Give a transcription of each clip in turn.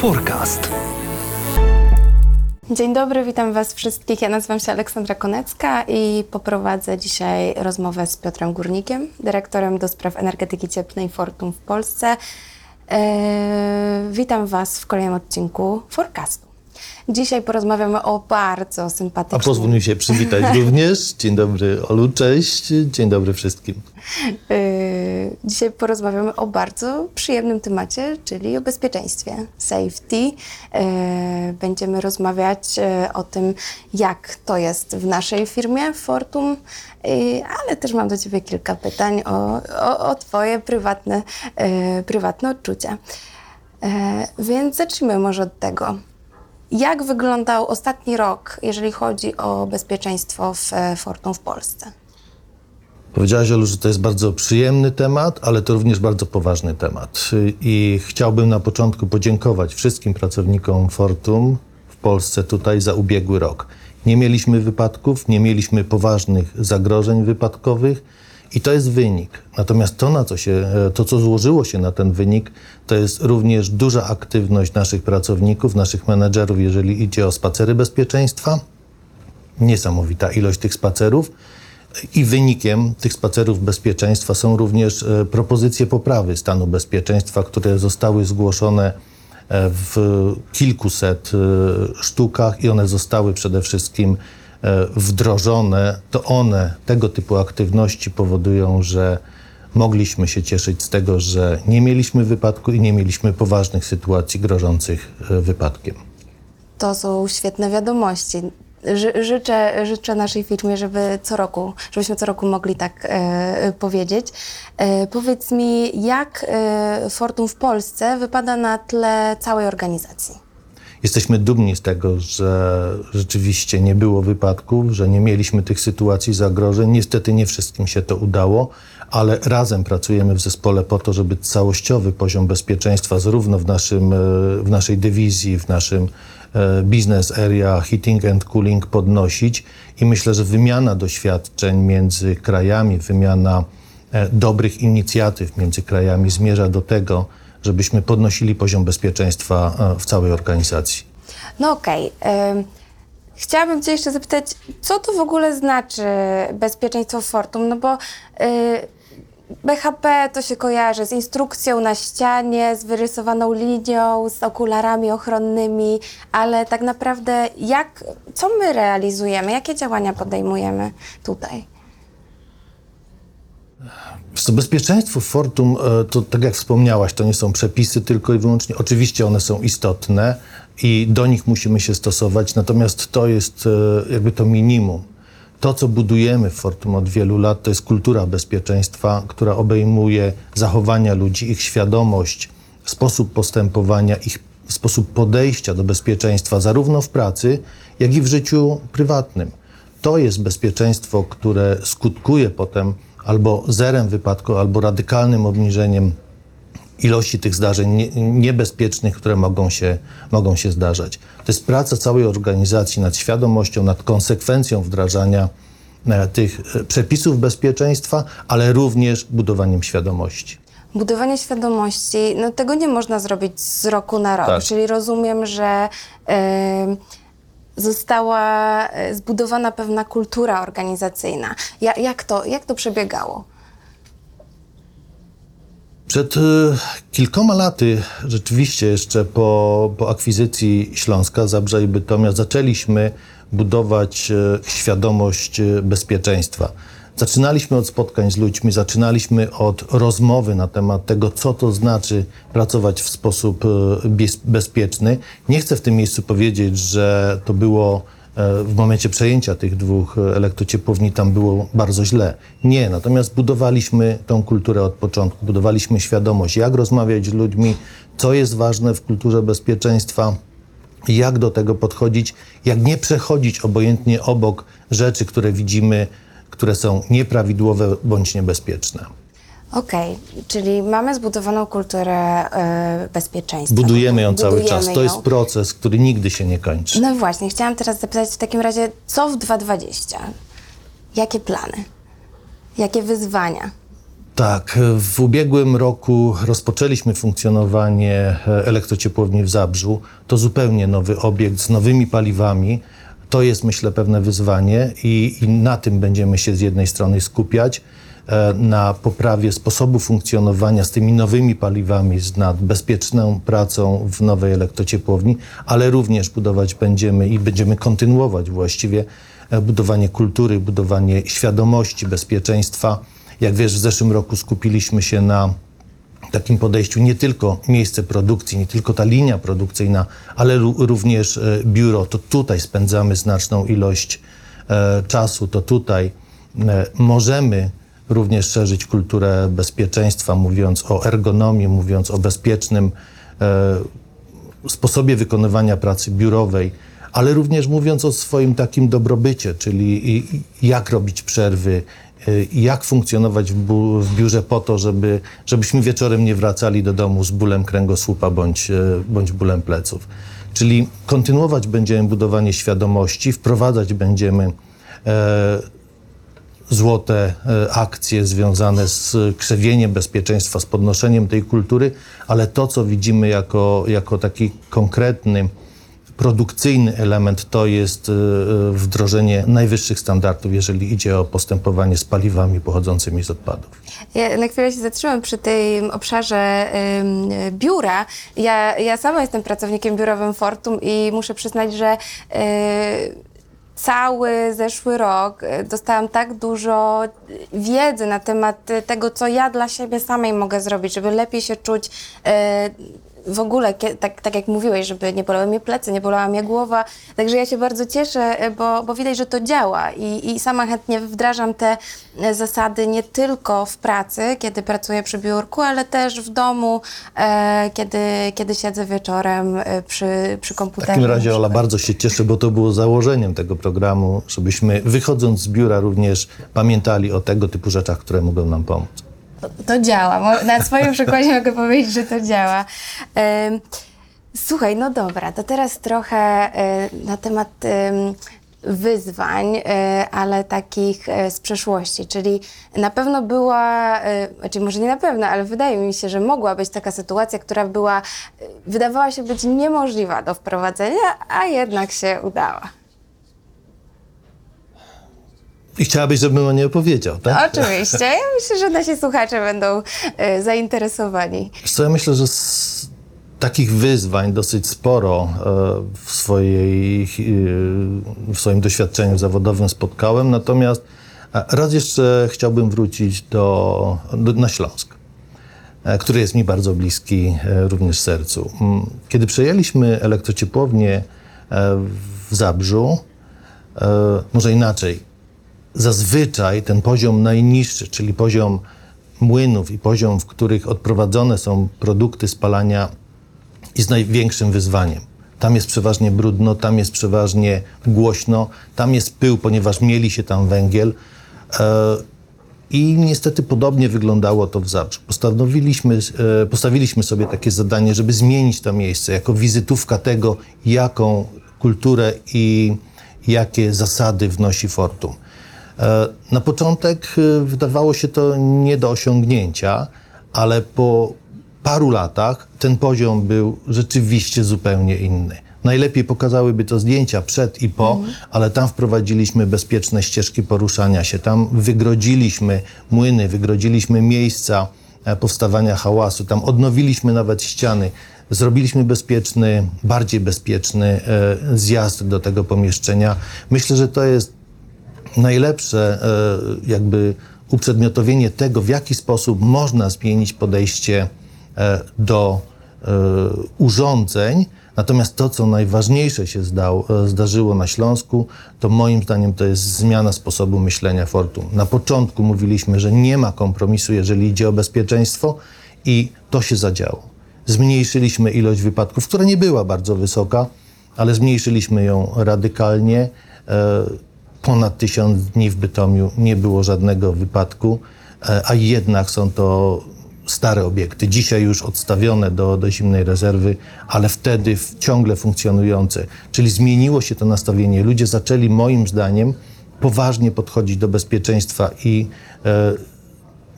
Forecast. Dzień dobry, witam Was wszystkich. Ja nazywam się Aleksandra Konecka i poprowadzę dzisiaj rozmowę z Piotrem Górnikiem, dyrektorem do spraw energetyki cieplnej Fortum w Polsce. Eee, witam Was w kolejnym odcinku Forecastu. Dzisiaj porozmawiamy o bardzo A sympatycznym... pozwól mi się przywitać również. Dzień dobry Olu, cześć. Dzień dobry wszystkim. Yy, Dzisiaj porozmawiamy o bardzo przyjemnym temacie, czyli o bezpieczeństwie, safety. Yy, Będziemy rozmawiać yy, o tym, jak to jest w naszej firmie Fortum, yy, ale też mam do Ciebie kilka pytań o, o, o Twoje prywatne, prywatne odczucia. Więc zacznijmy może od tego. Jak wyglądał ostatni rok, jeżeli chodzi o bezpieczeństwo w e, Fortum w Polsce? Powiedziałaś Olu, że to jest bardzo przyjemny temat, ale to również bardzo poważny temat. I chciałbym na początku podziękować wszystkim pracownikom Fortum w Polsce tutaj za ubiegły rok. Nie mieliśmy wypadków, nie mieliśmy poważnych zagrożeń wypadkowych i to jest wynik. Natomiast to, na co się, to, co złożyło się na ten wynik, to jest również duża aktywność naszych pracowników, naszych menedżerów, jeżeli idzie o spacery bezpieczeństwa. Niesamowita ilość tych spacerów. I wynikiem tych spacerów bezpieczeństwa są również e, propozycje poprawy stanu bezpieczeństwa, które zostały zgłoszone e, w kilkuset e, sztukach i one zostały przede wszystkim wdrożone. To one, tego typu aktywności powodują, że mogliśmy się cieszyć z tego, że nie mieliśmy wypadku i nie mieliśmy poważnych sytuacji grożących wypadkiem. To są świetne wiadomości. Ży, życzę, życzę naszej firmie, żeby co roku, żebyśmy co roku mogli tak e, powiedzieć. E, powiedz mi, jak e, Fortum w Polsce wypada na tle całej organizacji? Jesteśmy dumni z tego, że rzeczywiście nie było wypadków, że nie mieliśmy tych sytuacji zagrożeń. Niestety nie wszystkim się to udało, ale razem pracujemy w zespole po to, żeby całościowy poziom bezpieczeństwa zarówno w, naszym, e, w naszej dywizji, w naszym business area heating and cooling podnosić i myślę, że wymiana doświadczeń między krajami, wymiana e, dobrych inicjatyw między krajami zmierza do tego, żebyśmy podnosili poziom bezpieczeństwa e, w całej organizacji. No okej. em, Chciałabym Cię jeszcze zapytać, co to w ogóle znaczy bezpieczeństwo Fortum? No bo y, BHP to się kojarzy z instrukcją na ścianie, z wyrysowaną linią, z okularami ochronnymi, ale tak naprawdę jak, co my realizujemy, jakie działania podejmujemy tutaj? Co bezpieczeństwo Fortum, e, to tak jak wspomniałaś, to nie są przepisy tylko i wyłącznie. Oczywiście one są istotne i do nich musimy się stosować, natomiast to jest e, jakby to minimum. To, co budujemy w Fortum od wielu lat, to jest kultura bezpieczeństwa, która obejmuje zachowania ludzi, ich świadomość, sposób postępowania, ich sposób podejścia do bezpieczeństwa, zarówno w pracy, jak i w życiu prywatnym. To jest bezpieczeństwo, które skutkuje potem albo zerem wypadku, albo radykalnym obniżeniem ilości tych zdarzeń nie, niebezpiecznych, które mogą się, mogą się zdarzać. To jest praca całej organizacji nad świadomością, nad konsekwencją wdrażania e, tych e, przepisów bezpieczeństwa, ale również budowaniem świadomości. Budowanie świadomości, no tego nie można zrobić z roku na rok, Tak. czyli rozumiem, że została e, zbudowana pewna kultura organizacyjna. Ja, jak, to, jak to przebiegało? Przed e, kilkoma laty, rzeczywiście jeszcze po, po akwizycji Śląska, Zabrza i Bytomia, zaczęliśmy budować e, świadomość e, bezpieczeństwa. Zaczynaliśmy od spotkań z ludźmi, zaczynaliśmy od rozmowy na temat tego, co to znaczy pracować w sposób bez- bezpieczny. Nie chcę w tym miejscu powiedzieć, że to było w momencie przejęcia tych dwóch e, elektrociepłowni tam było bardzo źle. Nie, natomiast budowaliśmy tą kulturę od początku, budowaliśmy świadomość, jak rozmawiać z ludźmi, co jest ważne w kulturze bezpieczeństwa, jak do tego podchodzić, jak nie przechodzić obojętnie obok rzeczy, które widzimy, które są nieprawidłowe bądź niebezpieczne. Okej, czyli mamy zbudowaną kulturę e, bezpieczeństwa. Budujemy ją cały Budujemy czas. To jest ją. proces, który nigdy się nie kończy. No właśnie, chciałam teraz zapytać w takim razie, co w 2020? Jakie plany? Jakie wyzwania? Tak, w ubiegłym roku rozpoczęliśmy funkcjonowanie e, elektrociepłowni w Zabrzu. To zupełnie nowy obiekt z nowymi paliwami. To jest, myślę, pewne wyzwanie i, i na tym będziemy się z jednej strony skupiać, na poprawie sposobu funkcjonowania z tymi nowymi paliwami, nad bezpieczną pracą w nowej elektrociepłowni, ale również budować będziemy i będziemy kontynuować właściwie e, budowanie kultury, budowanie świadomości bezpieczeństwa. Jak wiesz, w zeszłym roku skupiliśmy się na takim podejściu nie tylko miejsce produkcji, nie tylko ta linia produkcyjna, ale ró- również e, biuro. To tutaj spędzamy znaczną ilość e, czasu, to tutaj e, możemy również szerzyć kulturę bezpieczeństwa, mówiąc o ergonomii, mówiąc o bezpiecznym e, sposobie wykonywania pracy biurowej, ale również mówiąc o swoim takim dobrobycie, czyli jak robić przerwy, y, jak funkcjonować w, biurze po to, żeby, żebyśmy wieczorem nie wracali do domu z bólem kręgosłupa bądź, e, bądź bólem pleców. Czyli kontynuować będziemy budowanie świadomości, wprowadzać będziemy e, złote e, akcje związane z krzewieniem bezpieczeństwa, z podnoszeniem tej kultury, ale to, co widzimy jako, jako taki konkretny, produkcyjny element, to jest e, e, wdrożenie najwyższych standardów, jeżeli idzie o postępowanie z paliwami pochodzącymi z odpadów. Ja na chwilę się zatrzymam przy tym obszarze biura. Ja, ja sama jestem pracownikiem biurowym Fortum i muszę przyznać, że y, cały zeszły rok y, dostałam tak dużo wiedzy na temat y, tego, co ja dla siebie samej mogę zrobić, żeby lepiej się czuć. W ogóle, tak, tak jak mówiłeś, żeby nie bolały mnie plecy, nie bolała mnie głowa. Także ja się bardzo cieszę, y, bo, bo widać, że to działa i, i sama chętnie wdrażam te y, zasady nie tylko w pracy, kiedy pracuję przy biurku, ale też w domu, e, kiedy, kiedy siedzę wieczorem e, przy, przy W komputerze. takim razie, Ola, bardzo się cieszę, bo to było założeniem tego programu, żebyśmy wychodząc z biura również pamiętali o tego typu rzeczach, które mogą nam pomóc. To, działa. Na swoim przykładzie mogę powiedzieć, że to działa. Słuchaj, no dobra, to teraz trochę e, na temat em, wyzwań, e, ale takich e, z przeszłości, czyli na pewno była, znaczy może nie na pewno, ale wydaje mi się, że mogła być taka sytuacja, która była, wydawała się być niemożliwa do wprowadzenia, a jednak się udała. I chciałabyś, żebym o niej opowiedział, tak? Oczywiście. Ja myślę, że nasi słuchacze będą e, zainteresowani. Wiesz Co ja myślę, że z takich wyzwań dosyć sporo e, w, swojej, e, w swoim doświadczeniu zawodowym spotkałem, natomiast raz jeszcze chciałbym wrócić do, do, na Śląsk, który jest mi bardzo bliski również sercu. Mm, Kiedy przejęliśmy elektrociepłownię w Zabrzu, może inaczej, zazwyczaj ten poziom najniższy, czyli poziom młynów i poziom, w których odprowadzone są produkty spalania, jest największym wyzwaniem. Tam jest przeważnie brudno, tam jest przeważnie głośno, tam jest pył, ponieważ mieli się tam węgiel. E, I niestety podobnie wyglądało to w Zabrzu. Postanowiliśmy, e, postawiliśmy sobie takie zadanie, żeby zmienić to miejsce jako wizytówka tego, jaką kulturę i jakie zasady wnosi Fortum. E, Na początek e, wydawało się to nie do osiągnięcia, ale po paru latach ten poziom był rzeczywiście zupełnie inny. Najlepiej pokazałyby to zdjęcia przed i po, ale tam wprowadziliśmy bezpieczne ścieżki poruszania się, tam wygrodziliśmy młyny, wygrodziliśmy miejsca e, powstawania hałasu, tam odnowiliśmy nawet ściany. Zrobiliśmy bezpieczny, bardziej bezpieczny zjazd do tego pomieszczenia. Myślę, że to jest najlepsze e, jakby uprzedmiotowienie tego, w jaki sposób można zmienić podejście e, do e, urządzeń. Natomiast to, co najważniejsze się zdał, zdarzyło na Śląsku, to moim zdaniem to jest zmiana sposobu myślenia Fortum. Na początku mówiliśmy, że nie ma kompromisu, jeżeli idzie o bezpieczeństwo i to się zadziało. Zmniejszyliśmy ilość wypadków, która nie była bardzo wysoka, ale zmniejszyliśmy ją radykalnie. Ponad tysiąc dni w Bytomiu nie było żadnego wypadku, e, a jednak są to stare obiekty, dzisiaj już odstawione do, do zimnej rezerwy, ale wtedy ciągle funkcjonujące. Czyli zmieniło się to nastawienie. Ludzie zaczęli moim zdaniem poważnie podchodzić do bezpieczeństwa i e,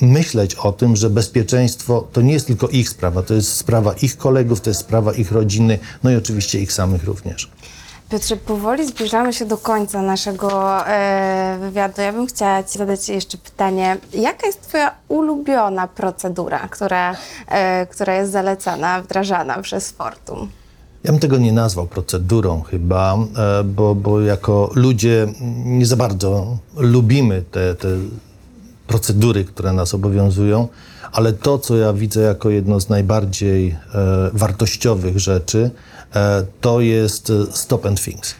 myśleć o tym, że bezpieczeństwo to nie jest tylko ich sprawa, to jest sprawa ich kolegów, to jest sprawa ich rodziny, no i oczywiście ich samych również. Piotrze, powoli zbliżamy się do końca naszego e, wywiadu. Ja bym chciała Ci zadać jeszcze pytanie. Jaka jest Twoja ulubiona procedura, która, e, która jest zalecana, wdrażana przez Fortum? Ja bym tego nie nazwał procedurą chyba, e, bo, bo jako ludzie nie za bardzo lubimy te, te procedury, które nas obowiązują, ale to, co ja widzę jako jedno z najbardziej e, wartościowych rzeczy, e, to jest e, stop and things.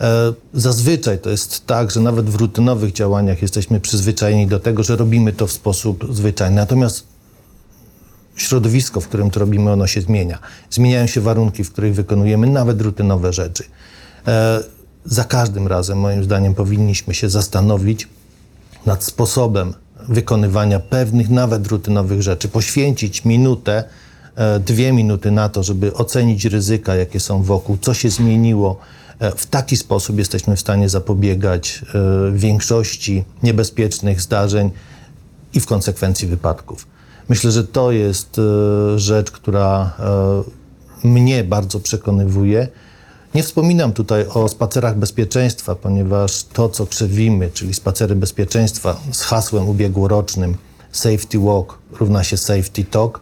E, Zazwyczaj to jest tak, że nawet w rutynowych działaniach jesteśmy przyzwyczajeni do tego, że robimy to w sposób zwyczajny. Natomiast środowisko, w którym to robimy, ono się zmienia. Zmieniają się warunki, w których wykonujemy nawet rutynowe rzeczy. E, za każdym razem, moim zdaniem, powinniśmy się zastanowić nad sposobem wykonywania pewnych, nawet rutynowych rzeczy. Poświęcić minutę, e, dwie minuty na to, żeby ocenić ryzyka, jakie są wokół, co się zmieniło. E, W taki sposób jesteśmy w stanie zapobiegać e, większości niebezpiecznych zdarzeń i w konsekwencji wypadków. Myślę, że to jest rzecz, która mnie bardzo przekonywuje. Nie wspominam tutaj o spacerach bezpieczeństwa, ponieważ to, co krzewimy, czyli spacery bezpieczeństwa z hasłem ubiegłorocznym Safety Walk równa się Safety Talk,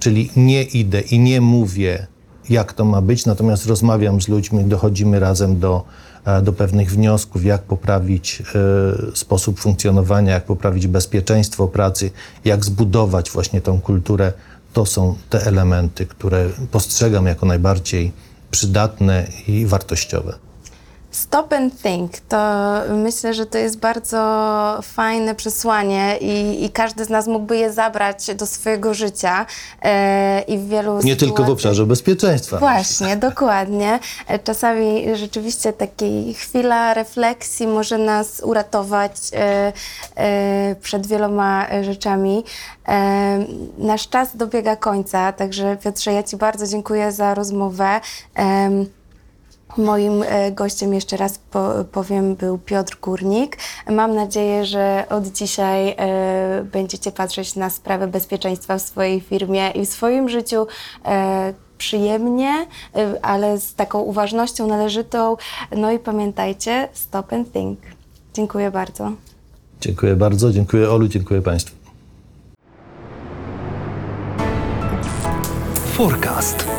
czyli nie idę i nie mówię, jak to ma być, natomiast rozmawiam z ludźmi, dochodzimy razem do, e, do pewnych wniosków, jak poprawić e, sposób funkcjonowania, jak poprawić bezpieczeństwo pracy, jak zbudować właśnie tą kulturę. To są te elementy, które postrzegam jako najbardziej przydatne i wartościowe. Stop and think to myślę, że to jest bardzo fajne przesłanie i, i każdy z nas mógłby je zabrać do swojego życia e, i w wielu Nie tylko w obszarze bezpieczeństwa. Właśnie, dokładnie. E, Czasami rzeczywiście takiej chwila refleksji może nas uratować e, e, przed wieloma e, rzeczami. E, nasz czas dobiega końca, także Piotrze, ja Ci bardzo dziękuję za rozmowę. Em, Moim e, gościem, jeszcze raz po, powiem, był Piotr Górnik. Mam nadzieję, że od dzisiaj e, będziecie patrzeć na sprawę bezpieczeństwa w swojej firmie i w swoim życiu e, przyjemnie, e, ale z taką uważnością należytą. No i pamiętajcie, stop and think. Dziękuję bardzo. Dziękuję bardzo, dziękuję Olu, dziękuję Państwu. Forecast.